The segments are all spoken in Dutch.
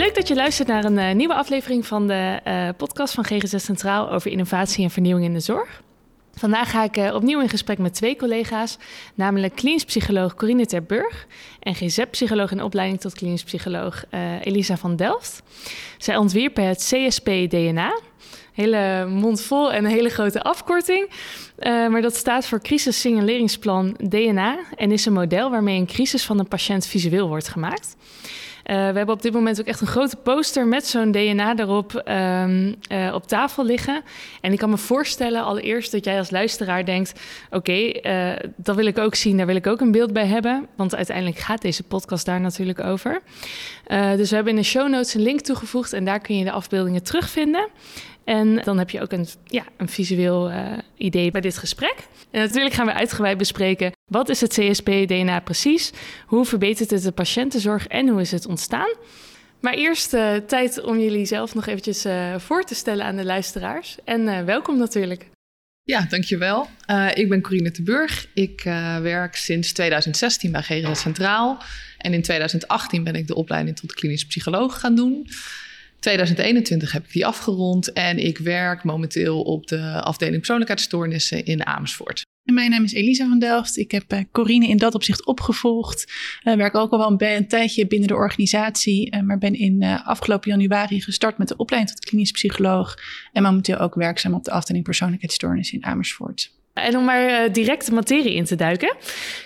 Leuk dat je luistert naar een uh, nieuwe aflevering van de uh, podcast van GGZ Centraal over innovatie en vernieuwing in de zorg. Vandaag ga ik uh, opnieuw in gesprek met twee collega's, namelijk klinisch psycholoog Corine Terburg en GZ-psycholoog in opleiding tot klinisch psycholoog Elisa van Delft. Zij ontwierpen het CSP-DNA, hele mond vol en een hele grote afkorting. Maar dat staat voor Crisis Signaleringsplan DNA en is een model waarmee een crisis van een patiënt visueel wordt gemaakt. Uh, we hebben op dit moment ook echt een grote poster met zo'n DNA erop um, uh, op tafel liggen. En ik kan me voorstellen allereerst dat jij als luisteraar denkt... oké, uh, dat wil ik ook zien, daar wil ik ook een beeld bij hebben. Want uiteindelijk gaat deze podcast daar natuurlijk over. dus we hebben in de show notes een link toegevoegd... en daar kun je de afbeeldingen terugvinden. En dan heb je ook een, ja, een visueel uh, idee bij dit gesprek. En natuurlijk gaan we uitgebreid bespreken wat is het CSP-DNA precies, hoe verbetert het de patiëntenzorg en hoe is het ontstaan. Maar eerst uh, tijd om jullie zelf nog eventjes uh, voor te stellen aan de luisteraars. En welkom natuurlijk. Ja, dankjewel. ik ben Corine de Burg. Ik werk sinds 2016 bij GGZ Centraal. En in 2018 ben ik de opleiding tot klinisch psycholoog gaan doen. 2021 heb ik die afgerond en ik werk momenteel op de afdeling persoonlijkheidsstoornissen in Amersfoort. En mijn naam is Elisa van Delft. Ik heb uh, Corine in dat opzicht opgevolgd. Uh, werk ook al wel een, een, tijdje binnen de organisatie, uh, maar ben in afgelopen januari gestart met de opleiding tot klinisch psycholoog. En momenteel ook werkzaam op de afdeling persoonlijkheidsstoornissen in Amersfoort. En om maar direct de materie in te duiken,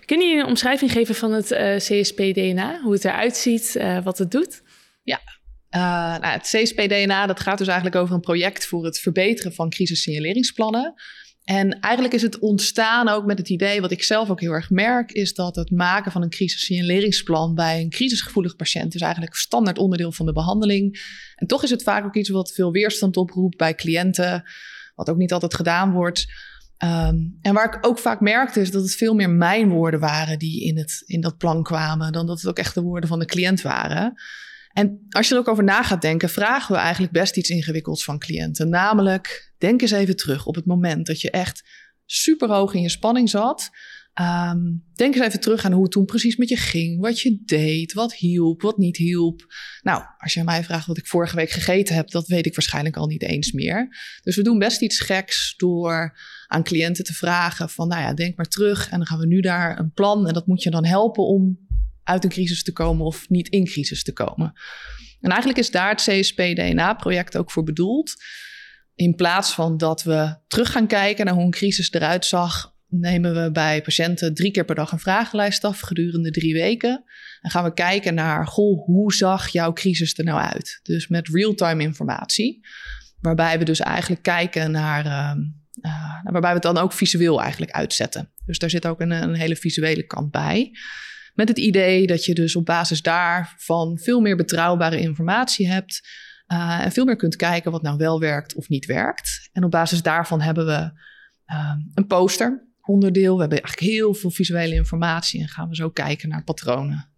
kun je een omschrijving geven van het CSP-DNA, hoe het eruit ziet, wat het doet? Ja, uh, nou, het CSP-DNA dat gaat dus eigenlijk over een project voor het verbeteren van crisissignaleringsplannen. En eigenlijk is het ontstaan ook met het idee, wat ik zelf ook heel erg merk, is dat het maken van een crisissignaleringsplan bij een crisisgevoelig patiënt is eigenlijk standaard onderdeel van de behandeling. En toch is het vaak ook iets wat veel weerstand oproept bij cliënten, wat ook niet altijd gedaan wordt. Um, en waar ik ook vaak merkte is dat het veel meer mijn woorden waren die in, het, in dat plan kwamen, dan dat het ook echt de woorden van de cliënt waren. En als je er ook over na gaat denken, vragen we eigenlijk best iets ingewikkelds van cliënten. Namelijk, denk eens even terug op het moment dat je echt super hoog in je spanning zat. Um, denk eens even terug aan hoe het toen precies met je ging. Wat je deed, wat hielp, wat niet hielp. Nou, als je mij vraagt wat ik vorige week gegeten heb, dat weet ik waarschijnlijk al niet eens meer. Dus we doen best iets geks door aan cliënten te vragen van, nou ja, denk maar terug. En dan gaan we nu daar een plan. En dat moet je dan helpen om uit een crisis te komen of niet in crisis te komen. En eigenlijk is daar het CSP-DNA-project ook voor bedoeld. In plaats van dat we terug gaan kijken naar hoe een crisis eruit zag, nemen we bij patiënten drie keer per dag een vragenlijst af gedurende drie weken. En gaan we kijken naar, goh, hoe zag jouw crisis er nou uit? Dus met real-time informatie. Waarbij we dus eigenlijk kijken naar, uh, uh, waarbij we het dan ook visueel eigenlijk uitzetten. Dus daar zit ook een, een hele visuele kant bij. Met het idee dat je dus op basis daarvan veel meer betrouwbare informatie hebt. Uh, en veel meer kunt kijken wat nou wel werkt of niet werkt. En op basis daarvan hebben we uh, een poster onderdeel. We hebben eigenlijk heel veel visuele informatie en gaan we zo kijken naar patronen.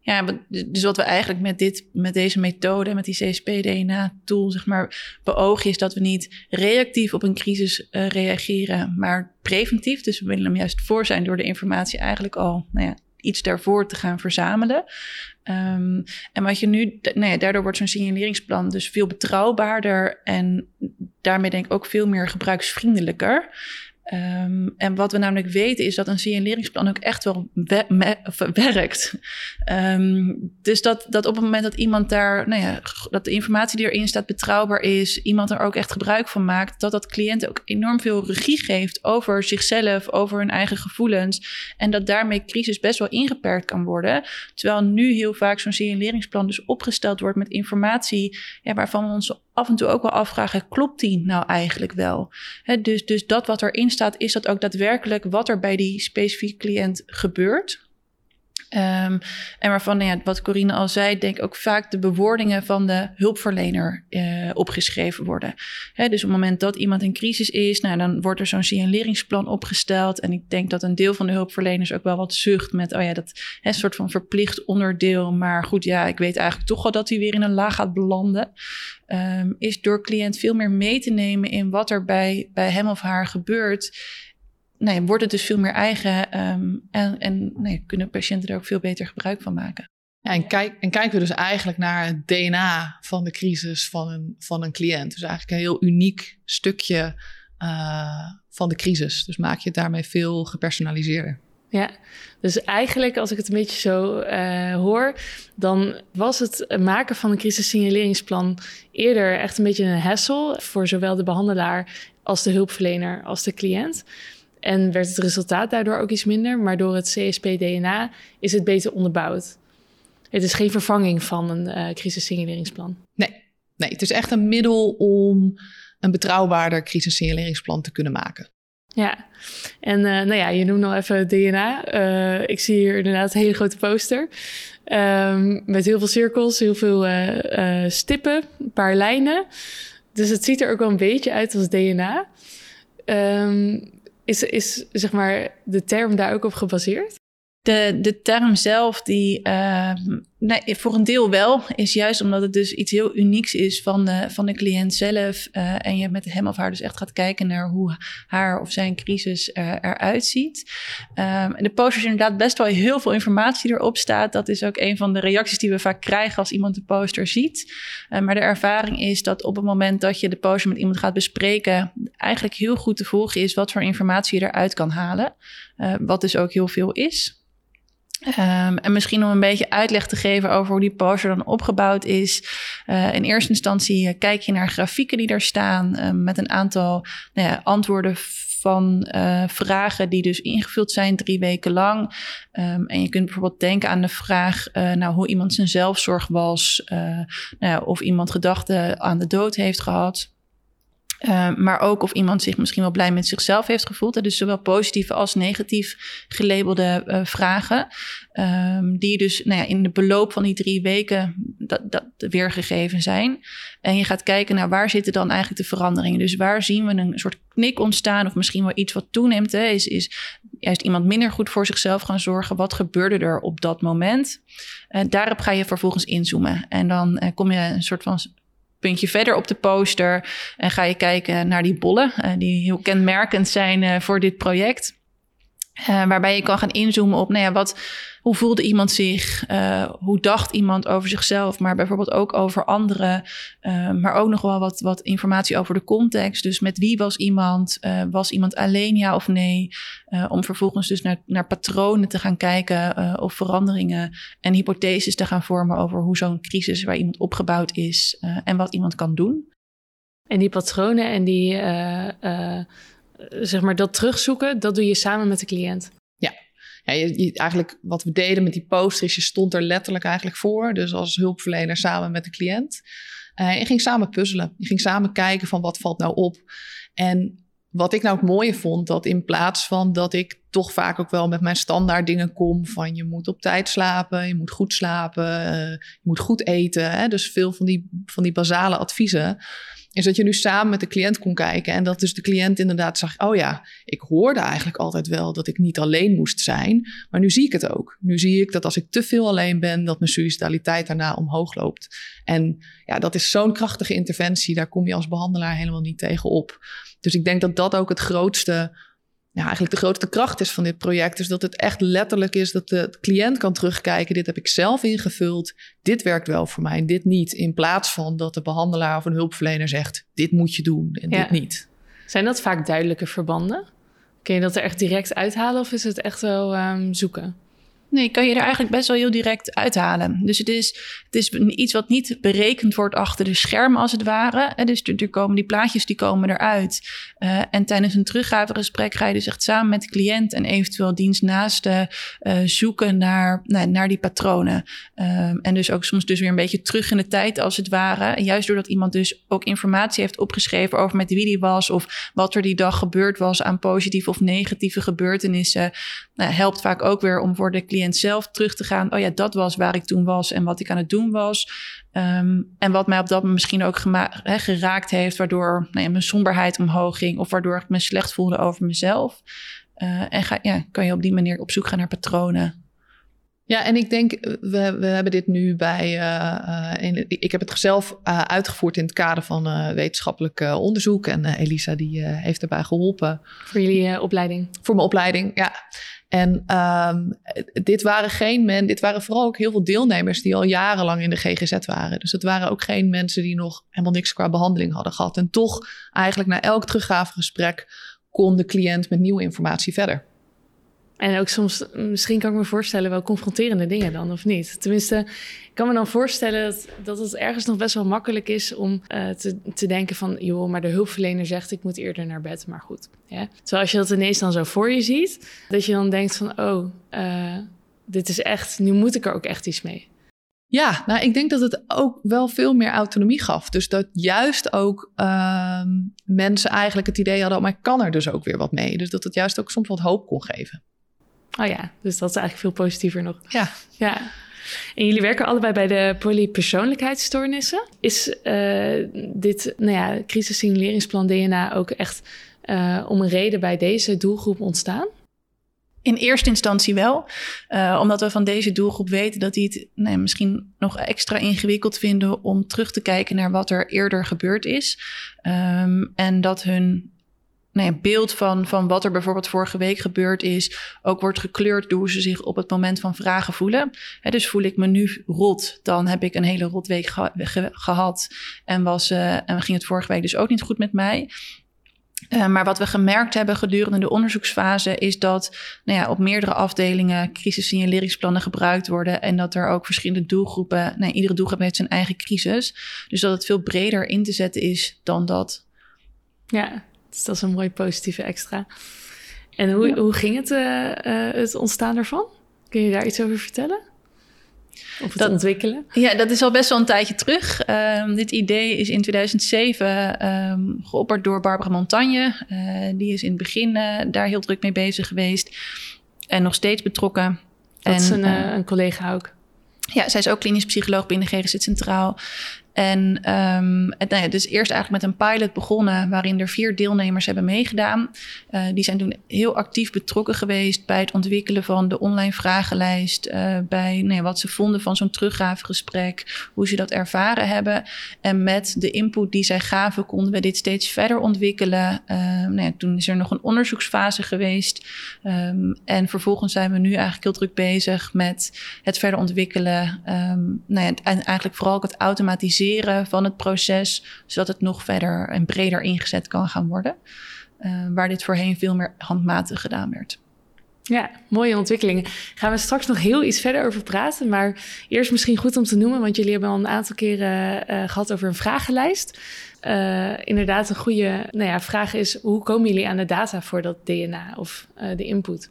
Ja, dus wat we eigenlijk met, dit, met deze methode, met die CSP-DNA-tool, zeg maar, beogen, is dat we niet reactief op een crisis uh, reageren, maar preventief. Dus we willen hem juist voor zijn door de informatie eigenlijk al nou ja, iets daarvoor te gaan verzamelen. Um, en wat je nu, nou daardoor wordt zo'n signaleringsplan dus veel betrouwbaarder en daarmee denk ik ook veel meer gebruiksvriendelijker. Um, en wat we namelijk weten is dat een signaleringsplan ook echt wel werkt. Um, dus dat, dat op het moment dat iemand daar, nou ja, dat de informatie die erin staat betrouwbaar is, iemand er ook echt gebruik van maakt, dat dat cliënten ook enorm veel regie geeft over zichzelf, over hun eigen gevoelens. En dat daarmee crisis best wel ingeperkt kan worden. Terwijl nu heel vaak zo'n signaleringsplan dus opgesteld wordt met informatie ja, waarvan we ons af en toe ook wel afvragen, klopt die nou eigenlijk wel? dus, dus dat wat erin staat, is dat ook daadwerkelijk wat er bij die specifieke cliënt gebeurt? Um, en waarvan, nou ja, wat Corine al zei, denk ik ook vaak de bewoordingen van de hulpverlener uh, opgeschreven worden. Hè, dus op het moment dat iemand in crisis is, nou, dan wordt er zo'n signaleringsplan opgesteld. En ik denk dat een deel van de hulpverleners ook wel wat zucht met, oh ja, dat hè, soort van verplicht onderdeel. Maar goed, ja, ik weet eigenlijk toch al dat hij weer in een laag gaat belanden. Um, is door cliënt veel meer mee te nemen in wat er bij, bij hem of haar gebeurt nee, wordt het dus veel meer eigen um, en, en nee, kunnen patiënten er ook veel beter gebruik van maken. Ja, en, kijk, en kijken we dus eigenlijk naar het DNA van de crisis van een, van een cliënt. Dus eigenlijk een heel uniek stukje uh, van de crisis. Dus maak je het daarmee veel gepersonaliseerder. Ja, dus eigenlijk als ik het een beetje zo uh, hoor, dan was het maken van een crisissignaleringsplan eerder echt een beetje een hassle voor zowel de behandelaar als de hulpverlener als de cliënt. En werd het resultaat daardoor ook iets minder. Maar door het CSP-DNA is het beter onderbouwd. Het is geen vervanging van een uh, crisissignaleringsplan. Nee. nee, het is echt een middel om een betrouwbaarder crisissignaleringsplan te kunnen maken. Ja, en uh, nou ja, je noemt nog even DNA. Uh, ik zie hier inderdaad een hele grote poster. Um, met heel veel cirkels, heel veel uh, stippen, een paar lijnen. Dus het ziet er ook wel een beetje uit als DNA. Um, is, is zeg maar de term daar ook op gebaseerd? De, de term zelf, die uh, nee, voor een deel wel, is juist omdat het dus iets heel unieks is van de, van de cliënt zelf. Uh, en je met hem of haar dus echt gaat kijken naar hoe haar of zijn crisis uh, eruit ziet. Um, en de poster is inderdaad best wel heel veel informatie erop staat. Dat is ook een van de reacties die we vaak krijgen als iemand de poster ziet. Maar de ervaring is dat op het moment dat je de poster met iemand gaat bespreken, eigenlijk heel goed te volgen is wat voor informatie je eruit kan halen. wat dus ook heel veel is. Um, en misschien om een beetje uitleg te geven over hoe die poster dan opgebouwd is. Uh, in eerste instantie uh, kijk je naar grafieken die daar staan uh, met een aantal nou ja, antwoorden van vragen die dus ingevuld zijn drie weken lang. Um, en je kunt bijvoorbeeld denken aan de vraag nou, hoe iemand zijn zelfzorg was, nou ja, of iemand gedachten aan de dood heeft gehad. Uh, maar ook of iemand zich misschien wel blij met zichzelf heeft gevoeld. Dus zowel positief als negatief gelabelde uh, vragen. Um, die dus nou ja, in de beloop van die drie weken dat, dat weergegeven zijn. En je gaat kijken naar waar zitten dan eigenlijk de veranderingen. Dus waar zien we een soort knik ontstaan of misschien wel iets wat toeneemt. Hè? Is, is juist iemand minder goed voor zichzelf gaan zorgen? Wat gebeurde er op dat moment? Uh, daarop ga je vervolgens inzoomen. En dan kom je een soort van puntje verder op de poster en ga je kijken naar die bollen, uh, die heel kenmerkend zijn uh, voor dit project. Uh, waarbij je kan gaan inzoomen op, nou ja, wat, hoe voelde iemand zich? Uh, hoe dacht iemand over zichzelf? Maar bijvoorbeeld ook over anderen. Uh, maar ook nog wel wat, wat informatie over de context. Dus met wie was iemand? was iemand alleen, ja of nee? om vervolgens dus naar, naar patronen te gaan kijken of veranderingen en hypotheses te gaan vormen over hoe zo'n crisis waar iemand opgebouwd is en wat iemand kan doen. En die patronen en die zeg maar dat terugzoeken, dat doe je samen met de cliënt. Ja, ja je, eigenlijk wat we deden met die poster is, je stond er letterlijk eigenlijk voor. Dus als hulpverlener samen met de cliënt. Uh, je ging samen puzzelen. Je ging samen kijken van wat valt nou op. En wat ik nou het mooie vond, dat in plaats van dat ik toch vaak ook wel met mijn standaard dingen kom van je moet op tijd slapen, je moet goed slapen, uh, je moet goed eten. Hè? Dus veel van die, van die basale adviezen is dat je nu samen met de cliënt kon kijken. En dat dus de cliënt inderdaad zag: oh ja, ik hoorde eigenlijk altijd wel dat ik niet alleen moest zijn. Maar nu zie ik het ook. Nu zie ik dat als ik te veel alleen ben, dat mijn suicidaliteit daarna omhoog loopt. En ja, dat is zo'n krachtige interventie. Daar kom je als behandelaar helemaal niet tegen op. Dus ik denk dat dat ook het grootste ja, eigenlijk de grootste kracht is van dit project. Dus dat het echt letterlijk is dat de cliënt kan terugkijken. Dit heb ik zelf ingevuld. Dit werkt wel voor mij, dit niet. In plaats van dat de behandelaar of een hulpverlener zegt: dit moet je doen en dit niet. Zijn dat vaak duidelijke verbanden? Kun je dat er echt direct uithalen of is het echt wel um, zoeken? Nee, kan je er eigenlijk best wel heel direct uithalen. Dus het is, het is iets wat niet berekend wordt achter de schermen, als het ware. Dus er, komen die plaatjes die komen eruit. Uh, en tijdens een teruggavegesprek ga je dus echt samen met de cliënt en eventueel dienstnaasten uh, zoeken naar, naar die patronen. Um, en dus ook soms dus weer een beetje terug in de tijd, als het ware. Juist doordat iemand dus ook informatie heeft opgeschreven over met wie die was of wat er die dag gebeurd was aan positieve of negatieve gebeurtenissen, nou, helpt vaak ook weer om voor de cliënt zelf terug te gaan. Oh ja, dat was waar ik toen was en wat ik aan het doen was. Ehm, en wat mij op dat moment misschien ook geraakt heeft, waardoor nou mijn somberheid omhoog ging of waardoor ik me slecht voelde over mezelf. Uh, en ga, ja, kan je op die manier op zoek gaan naar patronen. Ja, en ik denk, we, we hebben dit nu bij. Uh, in, ik heb het zelf uh, uitgevoerd in het kader van wetenschappelijk onderzoek. En Elisa die heeft daarbij geholpen. Voor jullie opleiding? Voor mijn opleiding, ja. En um, dit waren geen men, dit waren vooral ook heel veel deelnemers die al jarenlang in de GGZ waren. Dus het waren ook geen mensen die nog helemaal niks qua behandeling hadden gehad. En toch, eigenlijk na elk teruggavegesprek, kon de cliënt met nieuwe informatie verder. En ook soms, misschien kan ik me voorstellen, wel confronterende dingen dan, of niet? Tenminste, ik kan me dan voorstellen dat, dat het ergens nog best wel makkelijk is om uh, te, te denken van... joh, maar de hulpverlener zegt ik moet eerder naar bed, maar goed. Ja? Terwijl als je dat ineens dan zo voor je ziet, dat je dan denkt van... oh, uh, dit is echt, nu moet ik er ook echt iets mee. Ja, nou, ik denk dat het ook wel veel meer autonomie gaf. Dus dat juist ook uh, mensen eigenlijk het idee hadden... Oh, maar ik kan er dus ook weer wat mee. Dus dat het juist ook soms wat hoop kon geven. Oh ja, dus dat is eigenlijk veel positiever nog. Ja. Ja. En jullie werken allebei bij de polypersoonlijkheidsstoornissen. Is uh, dit nou ja, crisissignaleringsplan DNA ook echt uh, om een reden bij deze doelgroep ontstaan? In eerste instantie wel, uh, omdat we van deze doelgroep weten dat die het nee, misschien nog extra ingewikkeld vinden om terug te kijken naar wat er eerder gebeurd is. Um, en dat hun nou beeld van, van wat er bijvoorbeeld vorige week gebeurd is, ook wordt gekleurd door hoe ze zich op het moment van vragen voelen. dus voel ik me nu rot, dan heb ik een hele rotweek ge gehad en, was, uh, en ging het vorige week dus ook niet goed met mij. Uh, maar wat we gemerkt hebben gedurende de onderzoeksfase is dat nou ja, op meerdere afdelingen crisissignaleringsplannen gebruikt worden en dat er ook verschillende doelgroepen, nou, iedere doelgroep heeft zijn eigen crisis. Dus dat het veel breder in te zetten is dan dat. Ja, dus dat is een mooi positieve extra. En hoe, hoe ging het, uh, uh, het ontstaan ervan? Kun je daar iets over vertellen? Of het dat, ontwikkelen? Ja, dat is al best wel een tijdje terug. Um, dit idee is in 2007 um, ehm, geopperd door Barbara Montagne. Uh, die is in het begin daar heel druk mee bezig geweest. En nog steeds betrokken. Dat en, is een, een collega ook. Ja, zij is ook klinisch psycholoog binnen GGZ Centraal. En het, nou ja, dus eerst eigenlijk met een pilot begonnen, waarin er vier deelnemers hebben meegedaan. Uh, die zijn toen heel actief betrokken geweest bij het ontwikkelen van de online vragenlijst, uh, bij nou wat ze vonden van zo'n teruggavegesprek, hoe ze dat ervaren hebben. En met de input die zij gaven, konden we dit steeds verder ontwikkelen. Uh, nou ja, toen is er nog een onderzoeksfase geweest. Um, en vervolgens zijn we nu eigenlijk heel druk bezig met het verder ontwikkelen. Um, nou ja, en eigenlijk vooral het automatiseren van het proces, zodat het nog verder en breder ingezet kan gaan worden. Uh, waar dit voorheen veel meer handmatig gedaan werd. Ja, mooie ontwikkelingen. Gaan we straks nog heel iets verder over praten. Maar eerst misschien goed om te noemen, want jullie hebben al een aantal keren uh, gehad over een vragenlijst. Uh, inderdaad, een goede nou ja, vraag is: hoe komen jullie aan de data voor dat DNA of de input?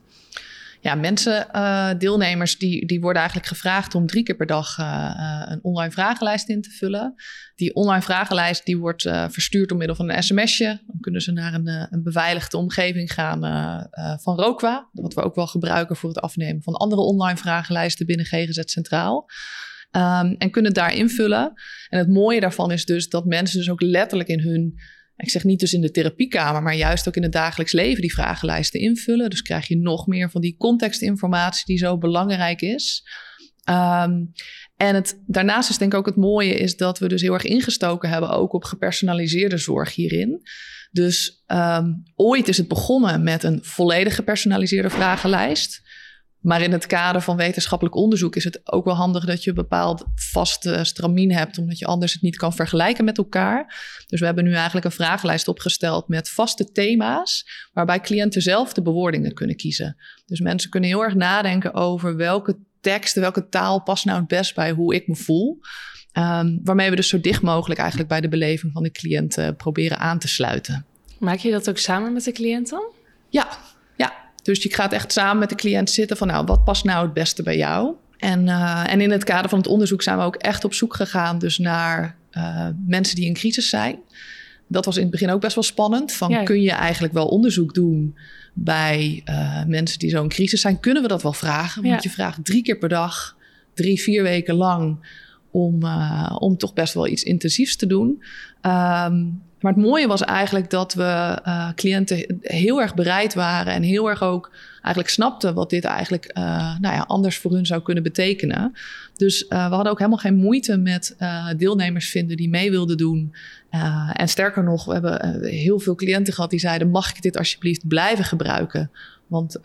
Ja, mensen, uh, deelnemers, die, die worden eigenlijk gevraagd om drie keer per dag uh, een online vragenlijst in te vullen. Die online vragenlijst die wordt verstuurd door middel van een sms'je. Dan kunnen ze naar een, een beveiligde omgeving gaan van Rokwa. Wat we ook wel gebruiken voor het afnemen van andere online vragenlijsten binnen GGZ Centraal. Um, en kunnen daar invullen. En het mooie daarvan is dus dat mensen dus ook letterlijk in hun ik zeg niet dus in de therapiekamer, maar juist ook in het dagelijks leven die vragenlijsten invullen. Dus krijg je nog meer van die contextinformatie die zo belangrijk is. Um, en het, daarnaast is denk ik ook het mooie is dat we dus heel erg ingestoken hebben ook op gepersonaliseerde zorg hierin. Dus um, ooit is het begonnen met een volledig gepersonaliseerde vragenlijst. Maar in het kader van wetenschappelijk onderzoek is het ook wel handig dat je een bepaald vaste stramien hebt, omdat je anders het niet kan vergelijken met elkaar. Dus we hebben nu eigenlijk een vragenlijst opgesteld met vaste thema's, waarbij cliënten zelf de bewoordingen kunnen kiezen. Dus mensen kunnen heel erg nadenken over welke teksten, welke taal past nou het best bij hoe ik me voel. Um, waarmee we dus zo dicht mogelijk eigenlijk bij de beleving van de cliënten proberen aan te sluiten. Maak je dat ook samen met de cliënt dan? Ja, dus je gaat echt samen met de cliënt zitten van, nou, wat past nou het beste bij jou? En, uh, en in het kader van het onderzoek zijn we ook echt op zoek gegaan dus naar uh, mensen die in crisis zijn. dat was in het begin ook best wel spannend. Van kun je eigenlijk wel onderzoek doen bij uh, mensen die zo'n crisis zijn? Kunnen we dat wel vragen? Want je vraagt drie keer per dag, drie, vier weken lang om, uh, om toch best wel iets intensiefs te doen. Um, maar het mooie was eigenlijk dat we uh, cliënten heel erg bereid waren en heel erg ook eigenlijk snapten wat dit eigenlijk uh, nou ja, anders voor hun zou kunnen betekenen. Dus uh, we hadden ook helemaal geen moeite met deelnemers vinden die mee wilden doen. en sterker nog, we hebben heel veel cliënten gehad die zeiden: mag ik dit alsjeblieft blijven gebruiken? Want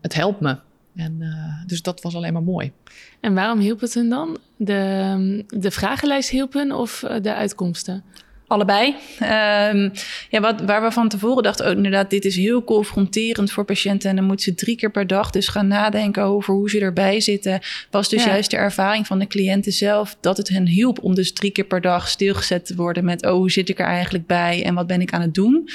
het helpt me. En, dus dat was alleen maar mooi. En waarom hielp het hun dan? De, de vragenlijst hielp hun of de uitkomsten? Allebei. Um, ja, wat, waar we van tevoren dachten, oh, inderdaad, dit is heel confronterend voor patiënten. En dan moeten ze drie keer per dag dus gaan nadenken over hoe ze erbij zitten. Was dus juist de ervaring van de cliënten zelf dat het hen hielp om dus drie keer per dag stilgezet te worden met, oh, hoe zit ik er eigenlijk bij en wat ben ik aan het doen?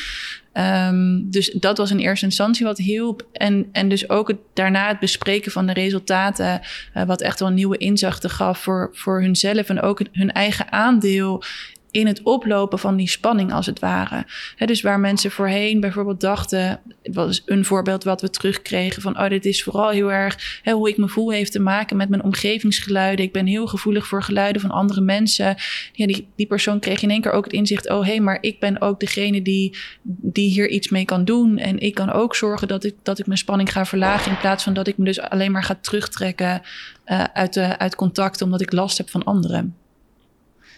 Um, dus dat was in eerste instantie wat hielp. En, en dus ook het, daarna het bespreken van de resultaten, uh, wat echt wel nieuwe inzichten gaf voor, voor hunzelf en ook hun eigen aandeel in het oplopen van die spanning als het ware. dus waar mensen voorheen bijvoorbeeld dachten, was een voorbeeld wat we terugkregen van, oh, dit is vooral heel erg hoe ik me voel heeft te maken met mijn omgevingsgeluiden. Ik ben heel gevoelig voor geluiden van andere mensen. Ja, die, die persoon kreeg in één keer ook het inzicht, oh hé, hey, maar ik ben ook degene die, die hier iets mee kan doen. En ik kan ook zorgen dat ik, dat ik mijn spanning ga verlagen in plaats van dat ik me dus alleen maar ga terugtrekken uh, uit, de, uit contact omdat ik last heb van anderen.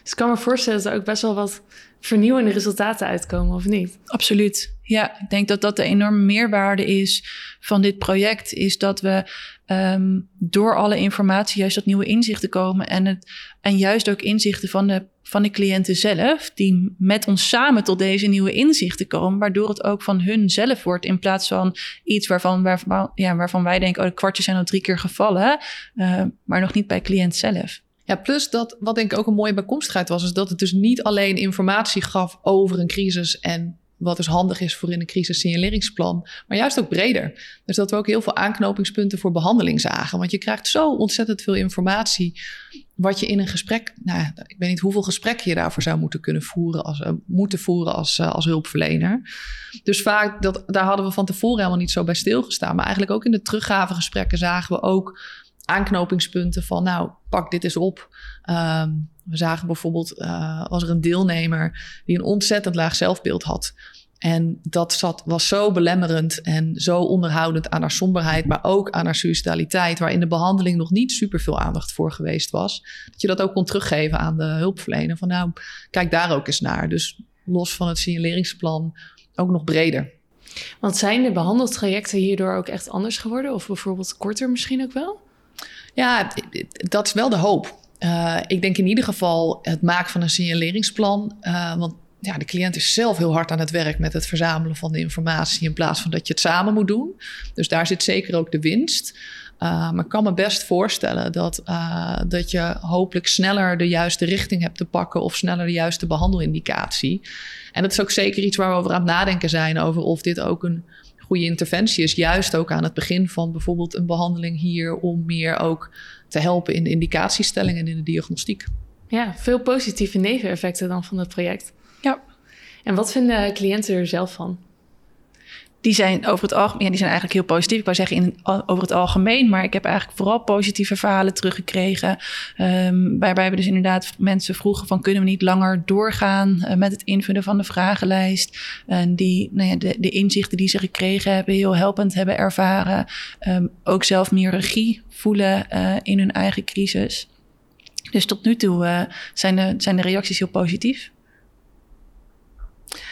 Dus ik kan me voorstellen dat er ook best wel wat vernieuwende resultaten uitkomen, of niet? Absoluut. Ja, ik denk dat dat de enorme meerwaarde is van dit project. Is dat we um, door alle informatie juist tot nieuwe inzichten komen. En, het, en juist ook inzichten van de, van de cliënten zelf. Die met ons samen tot deze nieuwe inzichten komen. Waardoor het ook van hun zelf wordt. In plaats van iets waarvan, waarvan, ja, waarvan wij denken: oh, de kwartjes zijn al drie keer gevallen. Uh, maar nog niet bij cliënt zelf. Ja, plus dat, wat denk ik ook een mooie bijkomstigheid was, is dat het dus niet alleen informatie gaf over een crisis en wat dus handig is voor in een crisissignaleringsplan, maar juist ook breder. Dus dat we ook heel veel aanknopingspunten voor behandeling zagen. Want je krijgt zo ontzettend veel informatie, wat je in een gesprek, nou, ik weet niet hoeveel gesprekken je daarvoor zou moeten kunnen voeren, als, uh, moeten voeren als, uh, als hulpverlener. Dus vaak, dat, daar hadden we van tevoren helemaal niet zo bij stilgestaan. Maar eigenlijk ook in de teruggavegesprekken zagen we ook aanknopingspunten van, nou, pak dit eens op. Um, we zagen bijvoorbeeld, uh, was er een deelnemer die een ontzettend laag zelfbeeld had. En dat zat, was zo belemmerend en zo onderhoudend aan haar somberheid, maar ook aan haar suicidaliteit, waar in de behandeling nog niet super veel aandacht voor geweest was. Dat je dat ook kon teruggeven aan de hulpverlener. Van nou, kijk daar ook eens naar. Dus los van het signaleringsplan ook nog breder. Want zijn de behandeltrajecten hierdoor ook echt anders geworden? Of bijvoorbeeld korter misschien ook wel? Ja, dat is wel de hoop. Uh, ik denk in ieder geval het maken van een signaleringsplan. Uh, want ja, de cliënt is zelf heel hard aan het werk met het verzamelen van de informatie in plaats van dat je het samen moet doen. Dus daar zit zeker ook de winst. Uh, maar ik kan me best voorstellen dat, dat je hopelijk sneller de juiste richting hebt te pakken of sneller de juiste behandelindicatie. En dat is ook zeker iets waar we over aan het nadenken zijn over of dit ook een goede interventie is. Juist ook aan het begin van bijvoorbeeld een behandeling hier om meer ook te helpen in de indicatiestelling en in de diagnostiek. Ja, veel positieve neveneffecten dan van het project. Ja. En wat vinden cliënten er zelf van? Die zijn over het algemeen, die zijn eigenlijk heel positief. Ik wou zeggen in, over het algemeen, maar ik heb eigenlijk vooral positieve verhalen teruggekregen. Um, waarbij we dus inderdaad mensen vroegen van kunnen we niet langer doorgaan uh, met het invullen van de vragenlijst. En die, nou ja, de, de inzichten die ze gekregen hebben, heel helpend hebben ervaren. Um, ook zelf meer regie voelen uh, in hun eigen crisis. Dus tot nu toe uh, zijn, de, zijn de reacties heel positief.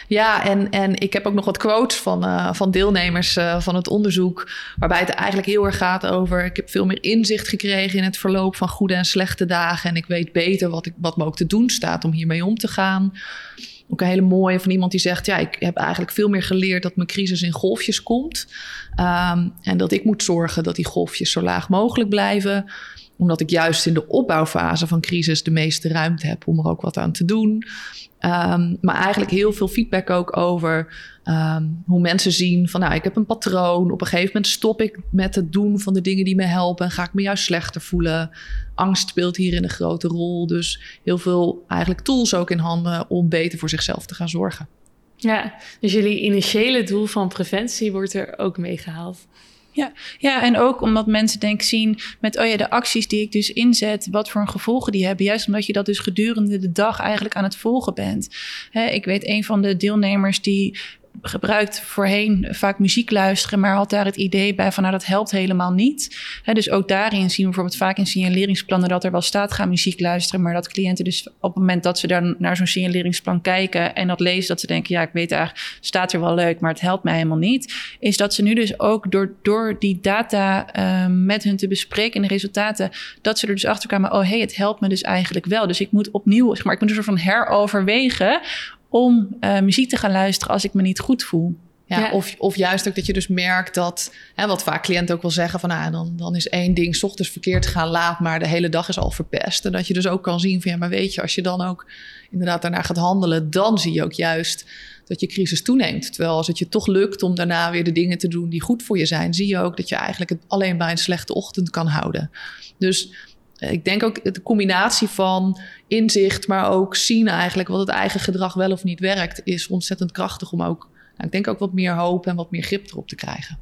Ja, en, en ik heb ook nog wat quotes van, uh, van deelnemers uh, van het onderzoek. Waarbij het eigenlijk heel erg gaat over. Ik heb veel meer inzicht gekregen in het verloop van goede en slechte dagen. En ik weet beter wat, ik, wat me ook te doen staat om hiermee om te gaan. Ook een hele mooie van iemand die zegt: Ja, ik heb eigenlijk veel meer geleerd dat mijn crisis in golfjes komt. Um, en dat ik moet zorgen dat die golfjes zo laag mogelijk blijven omdat ik juist in de opbouwfase van crisis de meeste ruimte heb om er ook wat aan te doen. Um, maar eigenlijk heel veel feedback ook over um, hoe mensen zien van nou, ik heb een patroon. Op een gegeven moment stop ik met het doen van de dingen die me helpen en ga ik me juist slechter voelen. Angst speelt hierin een grote rol. Dus heel veel eigenlijk tools ook in handen om beter voor zichzelf te gaan zorgen. Ja, dus jullie initiële doel van preventie wordt er ook meegehaald. Ja, ja, en ook omdat mensen denk zien met, oh ja, de acties die ik dus inzet, wat voor een gevolgen die hebben. Juist omdat je dat dus gedurende de dag eigenlijk aan het volgen bent. ik weet een van de deelnemers die gebruikt voorheen vaak muziek luisteren, maar had daar het idee bij van nou dat helpt helemaal niet. dus ook daarin zien we bijvoorbeeld vaak in signaleringsplannen dat er wel staat ga muziek luisteren, maar dat cliënten dus op het moment dat ze dan naar zo'n signaleringsplan kijken en dat lezen, dat ze denken ja ik weet eigenlijk staat er wel leuk, maar het helpt mij helemaal niet, is dat ze nu dus ook door, door die data ehm, met hun te bespreken en de resultaten, dat ze er dus achter kwamen, oh hey het helpt me dus eigenlijk wel. Dus ik moet opnieuw, zeg maar, ik moet een van heroverwegen om uh, muziek te gaan luisteren als ik me niet goed voel. Ja, Of, of juist ook dat je dus merkt dat, hè, wat vaak cliënten ook wel zeggen, van nou, dan, dan is één ding s ochtends verkeerd gaan laat, maar de hele dag is al verpest. En dat je dus ook kan zien van ja, maar weet je, als je dan ook inderdaad daarna gaat handelen, dan zie je ook juist dat je crisis toeneemt. Terwijl als het je toch lukt om daarna weer de dingen te doen die goed voor je zijn, zie je ook dat je eigenlijk het alleen bij een slechte ochtend kan houden. Dus ik denk ook de combinatie van inzicht, maar ook zien eigenlijk wat het eigen gedrag wel of niet werkt, is ontzettend krachtig om ook, nou, ik denk ook wat meer hoop en wat meer grip erop te krijgen.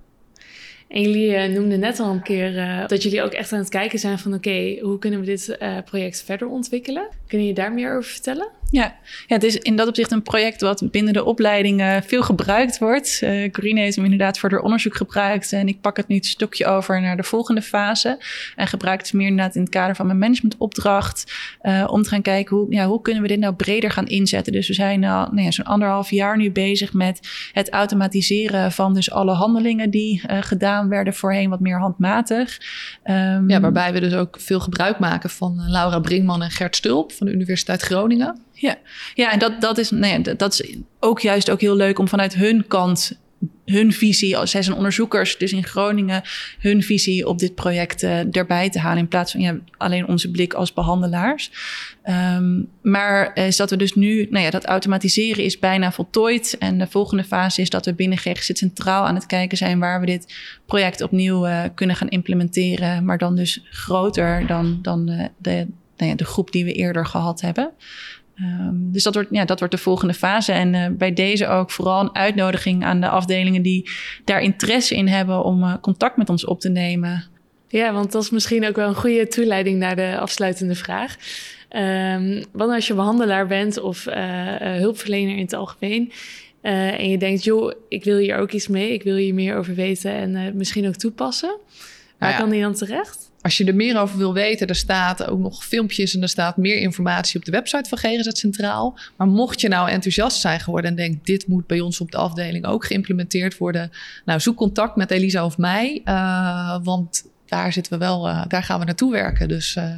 En jullie uh, noemden net al een keer uh, dat jullie ook echt aan het kijken zijn van oké, hoe kunnen we dit uh, project verder ontwikkelen? Kun je daar meer over vertellen? Ja. ja, het is in dat opzicht een project wat binnen de opleidingen veel gebruikt wordt. Uh, Corine heeft hem inderdaad voor haar onderzoek gebruikt. En ik pak het nu het stokje over naar de volgende fase. En gebruik het meer inderdaad in het kader van mijn managementopdracht. Uh, om te gaan kijken hoe, ja, hoe kunnen we dit nou breder gaan inzetten. Dus we zijn al nou ja, zo'n anderhalf jaar nu bezig met het automatiseren van dus alle handelingen die uh, gedaan werden voorheen wat meer handmatig. Um, ja, waarbij we dus ook veel gebruik maken van Laura Brinkman en Gert Stulp van de Universiteit Groningen. Ja, ja en dat, dat, is, nee, nou dat is ook juist ook heel leuk om vanuit hun kant hun visie, zij zijn onderzoekers, dus in Groningen, hun visie op dit project uh, erbij te halen. In plaats van ja, alleen onze blik als behandelaars. Um, maar is dat we dus nu, nou ja, dat automatiseren is bijna voltooid. En de volgende fase is dat we binnen GGZ Centraal aan het kijken zijn waar we dit project opnieuw uh, kunnen gaan implementeren. Maar dan dus groter dan, dan uh, de, nou ja, de groep die we eerder gehad hebben. Um, dus dat wordt, ja, dat wordt de volgende fase. En uh, bij deze ook vooral een uitnodiging aan de afdelingen die daar interesse in hebben om uh, contact met ons op te nemen. Ja, want dat is misschien ook wel een goede toeleiding naar de afsluitende vraag. Um, want als je behandelaar bent of uh, hulpverlener in het algemeen. en je denkt, joh, ik wil hier ook iets mee, ik wil hier meer over weten en misschien ook toepassen. Waar nou kan die dan terecht? Als je er meer over wil weten, er staat ook nog filmpjes en er staat meer informatie op de website van GGZ Centraal. Maar mocht je nou enthousiast zijn geworden en denkt, dit moet bij ons op de afdeling ook geïmplementeerd worden. Nou, zoek contact met Elisa of mij, uh, want daar zitten we wel, uh, daar gaan we naartoe werken. Dus uh,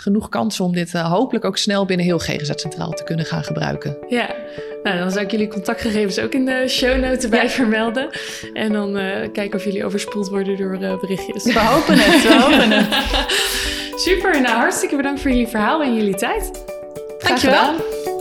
genoeg kansen om dit hopelijk ook snel binnen heel GGZ Centraal te kunnen gaan gebruiken. Ja, nou, dan zou ik jullie contactgegevens ook in de show notes bij vermelden. En dan uh, kijken of jullie overspoeld worden door uh, berichtjes. We hopen het, we hopen het. Super, nou hartstikke bedankt voor jullie verhaal en jullie tijd. Dankjewel.